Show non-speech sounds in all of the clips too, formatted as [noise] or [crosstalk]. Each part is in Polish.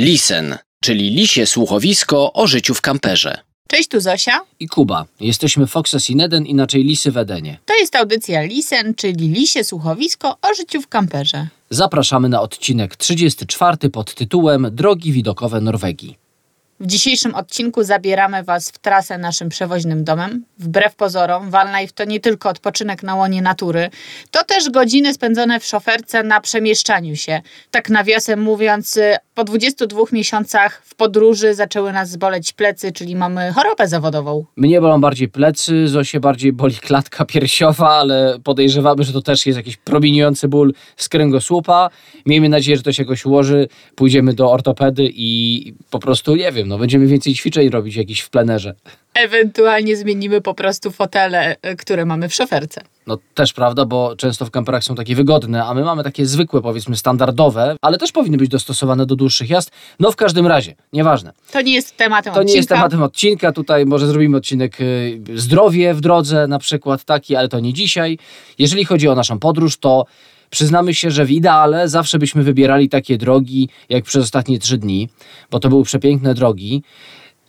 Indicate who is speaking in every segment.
Speaker 1: Lisen, czyli lisie słuchowisko o życiu w kamperze.
Speaker 2: Cześć, tu Zosia.
Speaker 3: i Kuba. Jesteśmy Foxes in Eden, inaczej Lisy w Edenie.
Speaker 2: To jest audycja Lisen, czyli Lisie Słuchowisko o życiu w kamperze.
Speaker 3: Zapraszamy na odcinek 34 pod tytułem Drogi widokowe Norwegii.
Speaker 2: W dzisiejszym odcinku zabieramy Was w trasę naszym przewoźnym domem. Wbrew pozorom, Van to nie tylko odpoczynek na łonie natury, to też godziny spędzone w szoferce na przemieszczaniu się. Tak nawiasem mówiąc, po 22 miesiącach w podróży zaczęły nas zboleć plecy, czyli mamy chorobę zawodową.
Speaker 3: Mnie bolą bardziej plecy, Zosie bardziej boli klatka piersiowa, ale podejrzewamy, że to też jest jakiś promieniujący ból z kręgosłupa. Miejmy nadzieję, że to się jakoś ułoży. Pójdziemy do ortopedy i po prostu, nie wiem, no będziemy więcej ćwiczeń robić jakiś w plenerze.
Speaker 2: Ewentualnie zmienimy po prostu fotele, y, które mamy w szoferce.
Speaker 3: No też prawda, bo często w kamperach są takie wygodne, a my mamy takie zwykłe, powiedzmy standardowe, ale też powinny być dostosowane do dłuższych jazd. No w każdym razie, nieważne.
Speaker 2: To nie jest tematem
Speaker 3: To
Speaker 2: odcinka.
Speaker 3: nie jest tematem odcinka, tutaj może zrobimy odcinek y, zdrowie w drodze na przykład taki, ale to nie dzisiaj. Jeżeli chodzi o naszą podróż, to przyznamy się, że w ideale zawsze byśmy wybierali takie drogi jak przez ostatnie trzy dni, bo to były przepiękne drogi.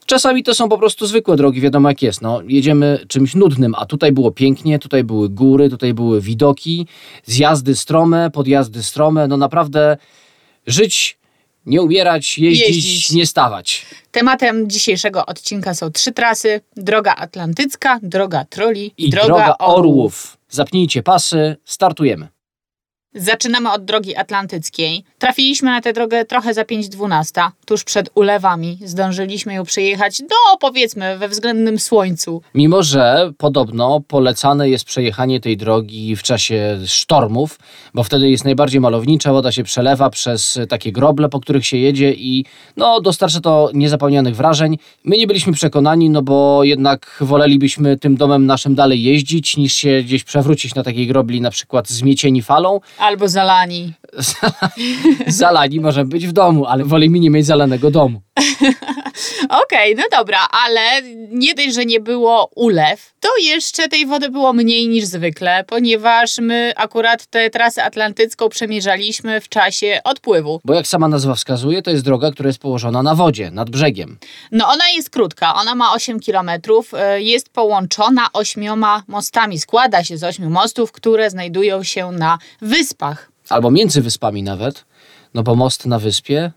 Speaker 3: Czasami to są po prostu zwykłe drogi, wiadomo jak jest. No, jedziemy czymś nudnym, a tutaj było pięknie, tutaj były góry, tutaj były widoki, zjazdy strome, podjazdy strome. No naprawdę żyć, nie umierać, jeździć,
Speaker 2: Jeździć.
Speaker 3: nie stawać.
Speaker 2: Tematem dzisiejszego odcinka są trzy trasy: droga atlantycka, droga troli
Speaker 3: I droga, orłów. Zapnijcie pasy, startujemy.
Speaker 2: Zaczynamy od drogi atlantyckiej. Trafiliśmy na tę drogę trochę za 5.12, tuż przed ulewami. Zdążyliśmy ją przejechać do, powiedzmy, we względnym słońcu.
Speaker 3: Mimo, że podobno polecane jest przejechanie tej drogi w czasie sztormów, bo wtedy jest najbardziej malownicza, woda się przelewa przez takie groble, po których się jedzie i no, dostarcza to niezapomnianych wrażeń. My nie byliśmy przekonani, no bo jednak wolelibyśmy tym domem naszym dalej jeździć, niż się gdzieś przewrócić na takiej grobli, na przykład zmiecieni falą.
Speaker 2: Albo zalani. [laughs]
Speaker 3: Zalani możemy być w domu, ale wolimy nie mieć zalanego domu. [laughs]
Speaker 2: Okej, no dobra, ale nie dość, że nie było ulew, to jeszcze tej wody było mniej niż zwykle, ponieważ my akurat tę trasę atlantycką przemierzaliśmy w czasie odpływu.
Speaker 3: Bo jak sama nazwa wskazuje, to jest droga, która jest położona na wodzie, nad brzegiem.
Speaker 2: No ona jest krótka, ona ma 8 km, jest połączona ośmioma mostami. Składa się z ośmiu mostów, które znajdują się na wyspach.
Speaker 3: albo między wyspami nawet, no bo most na wyspie,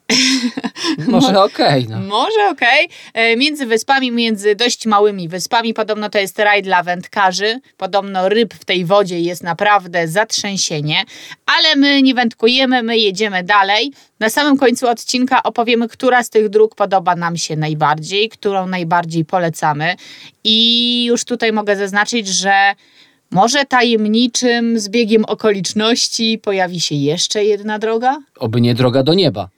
Speaker 3: [laughs] może okej, no.
Speaker 2: Może okej. E, Między wyspami, między dość małymi wyspami, podobno to jest raj dla wędkarzy. Podobno ryb w tej wodzie jest naprawdę zatrzęsienie, ale my nie wędkujemy, my jedziemy dalej. Na samym końcu odcinka opowiemy, która z tych dróg podoba nam się najbardziej, którą najbardziej polecamy. I już tutaj mogę zaznaczyć, że może tajemniczym zbiegiem okoliczności pojawi się jeszcze jedna droga?
Speaker 3: Oby nie droga do nieba.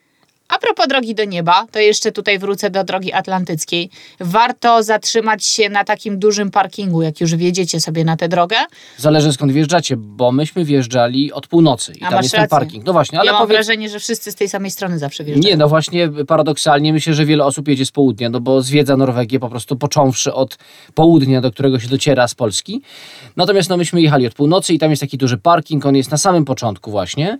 Speaker 2: A propos drogi do nieba, to jeszcze tutaj wrócę do drogi atlantyckiej. Warto zatrzymać się na takim dużym parkingu, jak już wjedziecie sobie na tę drogę.
Speaker 3: Zależy skąd wjeżdżacie, bo myśmy wjeżdżali od północy i
Speaker 2: A
Speaker 3: tam
Speaker 2: masz
Speaker 3: jest ten
Speaker 2: rację.
Speaker 3: parking. No właśnie, ale
Speaker 2: ja mam
Speaker 3: powiedz...
Speaker 2: wrażenie, że wszyscy z tej samej strony zawsze wjeżdżają.
Speaker 3: Nie, no właśnie paradoksalnie myślę, że wiele osób jedzie z południa, no bo zwiedza Norwegię po prostu począwszy od południa, do którego się dociera z Polski. Natomiast no myśmy jechali od północy i tam jest taki duży parking, on jest na samym początku właśnie.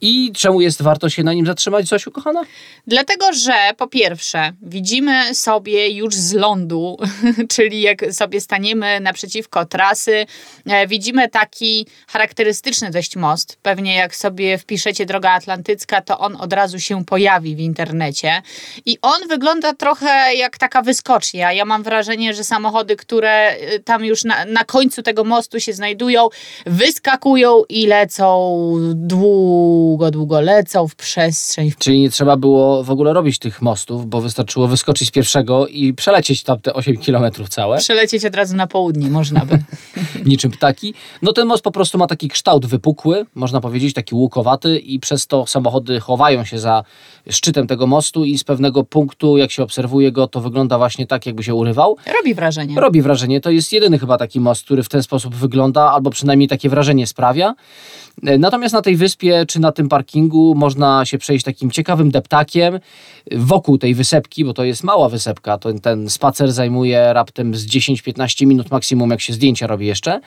Speaker 3: I czemu jest warto się na nim zatrzymać, Zosiu, kochana?
Speaker 2: Dlatego, że po pierwsze, widzimy sobie już z lądu, [laughs] czyli jak sobie staniemy naprzeciwko trasy, e, widzimy taki charakterystyczny dość most. Pewnie jak sobie wpiszecie Droga Atlantycka, to on od razu się pojawi w internecie. I on wygląda trochę jak taka wyskocznia. Ja mam wrażenie, że samochody, które e, tam już na, na końcu tego mostu się znajdują, wyskakują i lecą długo, długo lecą w przestrzeń,
Speaker 3: Czyli nie trzeba było w ogóle robić tych mostów, bo wystarczyło wyskoczyć z pierwszego i przelecieć tam te 8 kilometrów całe,
Speaker 2: Przelecieć od razu na południe można by. [laughs]
Speaker 3: niczym ptaki. No ten most po prostu ma taki kształt wypukły, można powiedzieć, taki łukowaty i przez to samochody chowają się za szczytem tego mostu i z pewnego punktu, jak się obserwuje go, to wygląda właśnie tak, jakby się urywał.
Speaker 2: Robi wrażenie.
Speaker 3: Robi wrażenie, to jest jedyny chyba taki most, który w ten sposób wygląda, albo przynajmniej takie wrażenie sprawia. E, Natomiast na tej wyspie czy na tym parkingu można się przejść takim ciekawym deptakiem wokół tej wysepki, bo to jest mała wysepka. To, ten spacer zajmuje raptem z 10-15 minut maksimum, jak się zdjęcia robi jeszcze.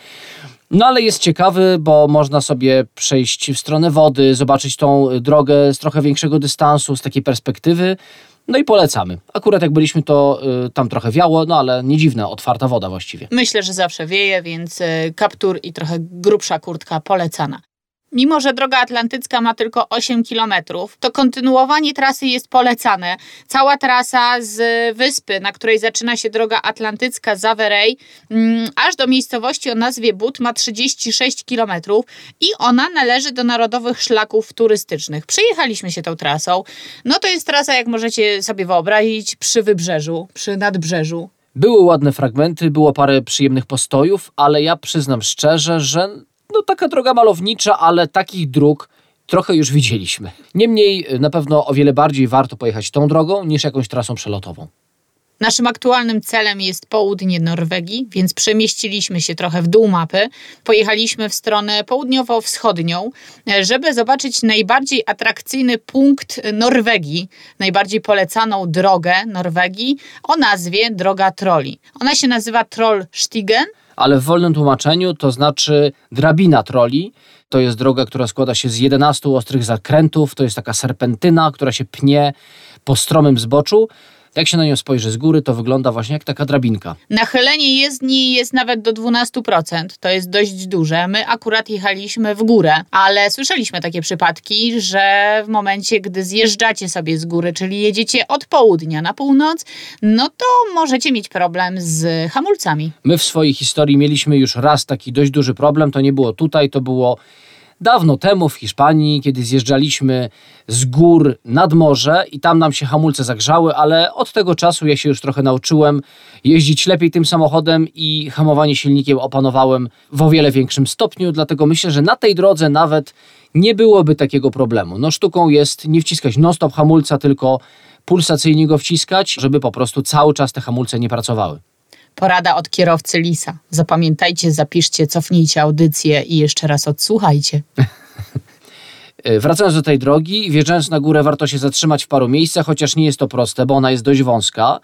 Speaker 3: No ale jest ciekawy, bo można sobie przejść w stronę wody, zobaczyć tą drogę z trochę większego dystansu, z takiej perspektywy. No i polecamy. Akurat jak byliśmy, to y, tam trochę wiało, no ale nie dziwne, otwarta woda właściwie.
Speaker 2: Myślę, że zawsze wieje, więc y, kaptur i trochę grubsza kurtka polecana. Mimo, że droga atlantycka ma tylko 8 km, to kontynuowanie trasy jest polecane. Cała trasa z wyspy, na której zaczyna się droga atlantycka z Averey, mm, aż do miejscowości o nazwie But ma 36 km i ona należy do narodowych szlaków turystycznych. Przejechaliśmy się tą trasą. No to jest trasa, jak możecie sobie wyobrazić, przy wybrzeżu, przy nadbrzeżu.
Speaker 3: Były ładne fragmenty, było parę przyjemnych postojów, ale ja przyznam szczerze, że no taka droga malownicza, ale takich dróg trochę już widzieliśmy. Niemniej na pewno o wiele bardziej warto pojechać tą drogą niż jakąś trasą przelotową.
Speaker 2: Naszym aktualnym celem jest południe Norwegii, więc przemieściliśmy się trochę w dół mapy. Pojechaliśmy w stronę południowo-wschodnią, żeby zobaczyć najbardziej atrakcyjny punkt Norwegii, najbardziej polecaną drogę Norwegii o nazwie Droga Trolli. Ona się nazywa Trollstigen
Speaker 3: ale w wolnym tłumaczeniu to znaczy drabina troli. To jest droga, która składa się z 11 ostrych zakrętów, to jest taka serpentyna, która się pnie po stromym zboczu. Jak się na nią spojrzy z góry, to wygląda właśnie jak taka drabinka.
Speaker 2: Nachylenie jezdni jest nawet do 12%. To jest dość duże. My akurat jechaliśmy w górę, ale słyszeliśmy takie przypadki, że w momencie, gdy zjeżdżacie sobie z góry, czyli jedziecie od południa na północ, no to możecie mieć problem z hamulcami.
Speaker 3: My w swojej historii mieliśmy już raz taki dość duży problem. To nie było tutaj, to było dawno temu w Hiszpanii, kiedy zjeżdżaliśmy z gór nad morze i tam nam się hamulce zagrzały, ale od tego czasu ja się już trochę nauczyłem jeździć lepiej tym samochodem i hamowanie silnikiem opanowałem w o wiele większym stopniu, dlatego myślę, że na tej drodze nawet nie byłoby takiego problemu. No sztuką jest nie wciskać non-stop hamulca, tylko pulsacyjnie go wciskać, żeby po prostu cały czas te hamulce nie pracowały.
Speaker 2: Porada od kierowcy Lisa. Zapamiętajcie, zapiszcie, cofnijcie audycję i jeszcze raz odsłuchajcie.
Speaker 3: E, wracając do tej drogi, wjeżdżając na górę warto się zatrzymać w paru miejscach, chociaż nie jest to proste, bo ona jest dość wąska.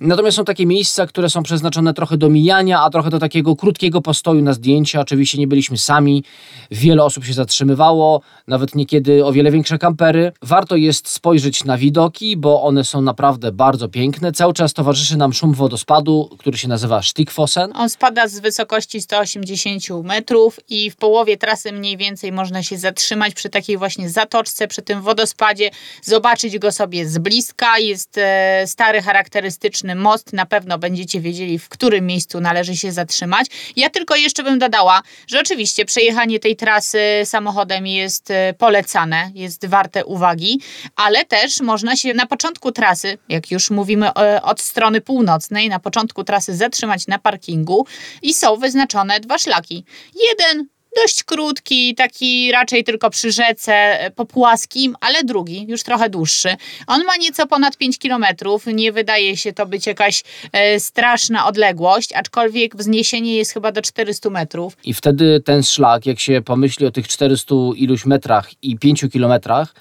Speaker 3: Natomiast są takie miejsca, które są przeznaczone trochę do mijania, a trochę do takiego krótkiego postoju na zdjęcia. Oczywiście nie byliśmy sami, wiele osób się zatrzymywało, nawet niekiedy o wiele większe kampery. Warto jest spojrzeć na widoki, bo one są naprawdę bardzo piękne. Cały czas towarzyszy nam szum wodospadu, który się nazywa Stickfossen.
Speaker 2: On spada z wysokości 180 metrów i w połowie trasy mniej więcej można się zatrzymać przy takiej takiej właśnie zatoczce, przy tym wodospadzie, zobaczyć go sobie z bliska. Jest e, stary, charakterystyczny most, na pewno będziecie wiedzieli, w którym miejscu należy się zatrzymać. Ja tylko jeszcze bym dodała, że oczywiście przejechanie tej trasy samochodem jest e, polecane, jest warte uwagi, ale też można się na początku trasy, jak już mówimy e, od strony północnej, na początku trasy zatrzymać na parkingu i są wyznaczone dwa szlaki. Jeden dość krótki, taki raczej tylko przy rzece, e, po płaskim, ale drugi, już trochę dłuższy. On ma nieco ponad 5 km, nie wydaje się to być jakaś e, straszna odległość, aczkolwiek wzniesienie jest chyba do 400 metrów.
Speaker 3: I wtedy ten szlak, jak się pomyśli o tych 400 iluś metrach i 5 kilometrach,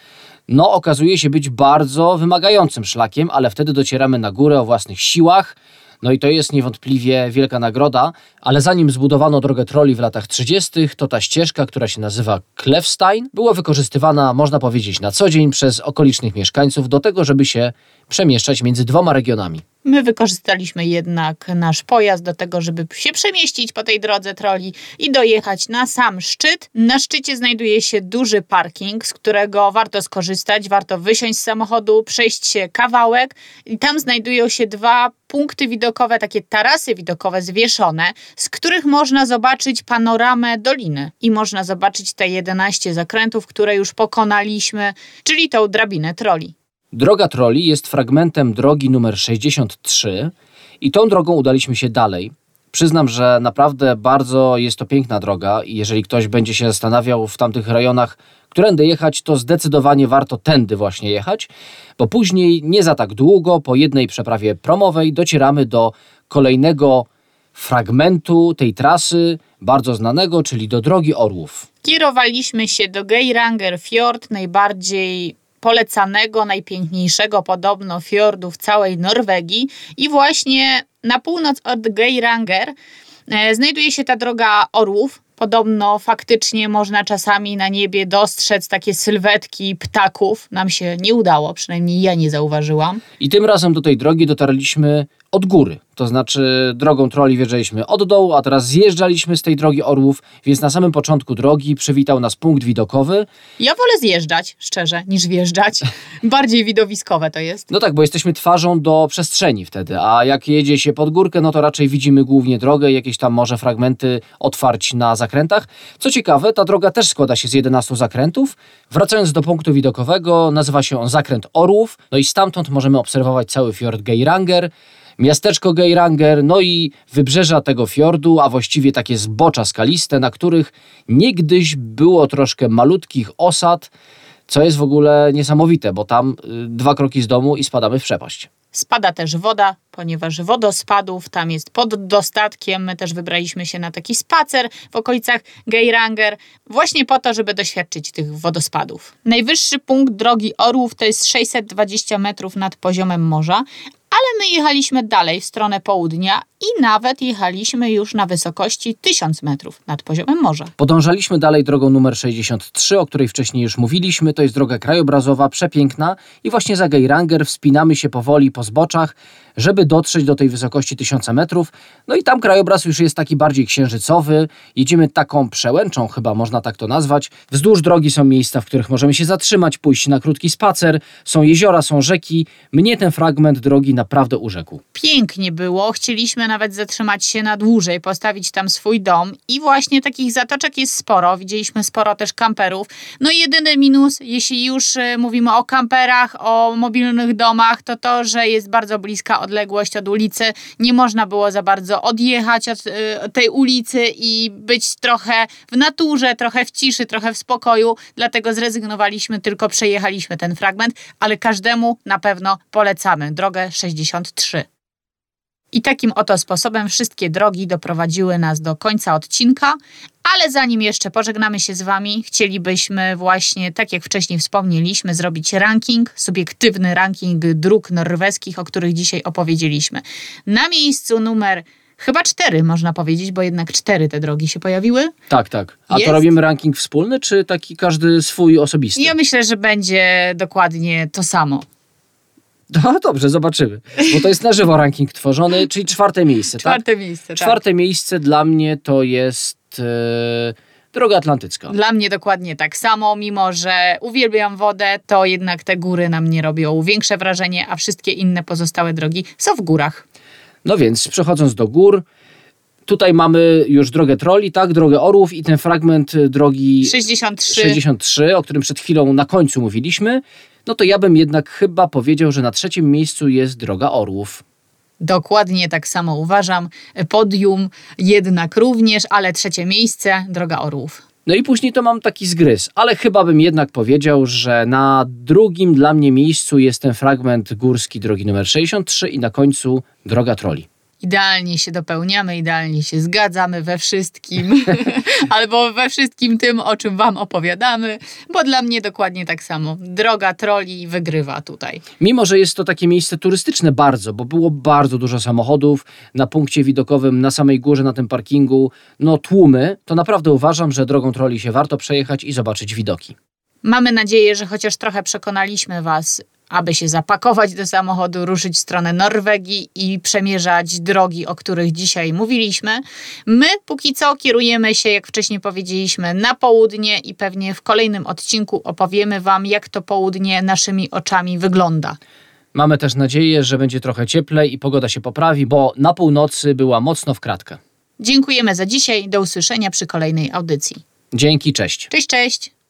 Speaker 3: no okazuje się być bardzo wymagającym szlakiem, ale wtedy docieramy na górę o własnych siłach, no i to jest niewątpliwie wielka nagroda, ale zanim zbudowano drogę troli w latach 30., to ta ścieżka, która się nazywa Klefstein, była wykorzystywana, można powiedzieć, na co dzień przez okolicznych mieszkańców do tego, żeby się przemieszczać między dwoma regionami.
Speaker 2: My wykorzystaliśmy jednak nasz pojazd do tego, żeby się przemieścić po tej drodze troli i dojechać na sam szczyt. Na szczycie znajduje się duży parking, z którego warto skorzystać, warto wysiąść z samochodu, przejść się kawałek i tam znajdują się dwa punkty widokowe, takie tarasy widokowe zwieszone, z których można zobaczyć panoramę doliny i można zobaczyć te 11 zakrętów, które już pokonaliśmy, czyli tą drabinę troli.
Speaker 3: Droga troli jest fragmentem drogi numer 63 i tą drogą udaliśmy się dalej. Przyznam, że naprawdę bardzo jest to piękna droga i jeżeli ktoś będzie się zastanawiał w tamtych rejonach, którędy jechać, to zdecydowanie warto tędy właśnie jechać, bo później nie za tak długo, po jednej przeprawie promowej docieramy do kolejnego fragmentu tej trasy, bardzo znanego, czyli do drogi Orłów.
Speaker 2: Kierowaliśmy się do Geiranger Fjord, najbardziej polecanego, najpiękniejszego podobno fiordu w całej Norwegii i właśnie na północ od Geiranger e, znajduje się ta droga Orłów. Podobno faktycznie można czasami na niebie dostrzec takie sylwetki ptaków. Nam się nie udało, przynajmniej ja nie zauważyłam.
Speaker 3: I tym razem do tej drogi dotarliśmy od góry. To znaczy drogą troli wjeżdżaliśmy od dołu, a teraz zjeżdżaliśmy z tej drogi orłów, więc na samym początku drogi przywitał nas punkt widokowy.
Speaker 2: Ja wolę zjeżdżać, szczerze, niż wjeżdżać. [laughs] Bardziej widowiskowe to jest.
Speaker 3: No tak, bo jesteśmy twarzą do przestrzeni wtedy, a jak jedzie się pod górkę, no to raczej widzimy głównie drogę, jakieś tam może fragmenty otwarć na zakrętach. Co ciekawe, ta droga też składa się z 11 zakrętów. Wracając do punktu widokowego, nazywa się on zakręt Orłów, no i stamtąd możemy obserwować cały fiord Geiranger, miasteczko Geiranger, no i wybrzeża tego fiordu, a właściwie takie zbocza skaliste, na których niegdyś było troszkę malutkich osad, co jest w ogóle niesamowite, bo tam y, dwa kroki z domu i spadamy w przepaść.
Speaker 2: Spada też woda, ponieważ wodospadów tam jest pod dostatkiem. My też wybraliśmy się na taki spacer w okolicach Geiranger, właśnie po to, żeby doświadczyć tych wodospadów. Najwyższy punkt drogi Orłów to jest 620 metrów nad poziomem morza, ale my jechaliśmy dalej w stronę południa i nawet jechaliśmy już na wysokości 1000 metrów nad poziomem morza.
Speaker 3: Podążaliśmy dalej drogą numer 63, o której wcześniej już mówiliśmy. To jest droga krajobrazowa, przepiękna i właśnie za Geiranger wspinamy się powoli po zboczach, żeby dotrzeć do tej wysokości 1000 metrów. No i tam krajobraz już jest taki bardziej księżycowy. Jedziemy taką przełęczą, chyba można tak to nazwać. Wzdłuż drogi są miejsca, w których możemy się zatrzymać, pójść na krótki spacer. Są jeziora, są rzeki. Mnie ten fragment drogi naprawdę urzekł.
Speaker 2: Pięknie było, chcieliśmy nawet zatrzymać się na dłużej, postawić tam swój dom i właśnie takich zatoczek jest sporo. Widzieliśmy sporo też kamperów. No i jedyny minus, jeśli już e, mówimy o kamperach, o mobilnych domach, to to, że jest bardzo bliska odległość od ulicy. Nie można było za bardzo odjechać od e, tej ulicy i być trochę w naturze, trochę w ciszy, trochę w spokoju. Dlatego zrezygnowaliśmy, tylko przejechaliśmy ten fragment, ale każdemu na pewno polecamy drogę 63. I takim oto sposobem wszystkie drogi doprowadziły nas do końca odcinka, ale zanim jeszcze pożegnamy się z Wami, chcielibyśmy właśnie, tak jak wcześniej wspomnieliśmy, zrobić ranking, subiektywny ranking dróg norweskich, o których dzisiaj opowiedzieliśmy. Na miejscu numer chyba cztery, można powiedzieć, bo jednak cztery te drogi się pojawiły.
Speaker 3: Tak, tak. A
Speaker 2: Jest?
Speaker 3: to robimy ranking wspólny, czy taki każdy swój osobisty?
Speaker 2: Ja myślę, że będzie dokładnie to samo. [laughs]
Speaker 3: No dobrze, zobaczymy. Bo to jest na żywo ranking tworzony, czyli czwarte miejsce, tak?
Speaker 2: Czwarte miejsce, tak.
Speaker 3: Czwarte miejsce dla mnie to jest e, droga atlantycka.
Speaker 2: Dla mnie dokładnie tak samo, mimo że uwielbiam wodę, to jednak te góry na mnie robią większe wrażenie, a wszystkie inne pozostałe drogi są w górach.
Speaker 3: No więc przechodząc do gór, tutaj mamy już drogę troli, tak, drogę orłów i ten fragment drogi
Speaker 2: 63.
Speaker 3: 63, o którym przed chwilą na końcu mówiliśmy. No to ja bym jednak chyba powiedział, że na trzecim miejscu jest droga orłów.
Speaker 2: Dokładnie tak samo uważam. Podium jednak również, ale trzecie miejsce, droga orłów.
Speaker 3: No i później to mam taki zgryz, ale chyba bym jednak powiedział, że na drugim dla mnie miejscu jest ten fragment górski drogi numer 63 i na końcu droga troli.
Speaker 2: Idealnie się dopełniamy, idealnie się zgadzamy we wszystkim, [laughs] albo we wszystkim tym, o czym Wam opowiadamy, bo dla mnie dokładnie tak samo. Droga troli wygrywa tutaj.
Speaker 3: Mimo, że jest to takie miejsce turystyczne bardzo, bo było bardzo dużo samochodów na punkcie widokowym, na samej górze, na tym parkingu, no tłumy, to naprawdę uważam, że drogą troli się warto przejechać i zobaczyć widoki.
Speaker 2: Mamy nadzieję, że chociaż trochę przekonaliśmy Was, aby się zapakować do samochodu, ruszyć w stronę Norwegii i przemierzać drogi, o których dzisiaj mówiliśmy. My póki co kierujemy się, jak wcześniej powiedzieliśmy, na południe i pewnie w kolejnym odcinku opowiemy Wam, jak to południe naszymi oczami wygląda.
Speaker 3: Mamy też nadzieję, że będzie trochę cieplej i pogoda się poprawi, bo na północy była mocno w kratkę.
Speaker 2: Dziękujemy za dzisiaj. Do usłyszenia przy kolejnej audycji.
Speaker 3: Dzięki, cześć.
Speaker 2: Cześć, cześć!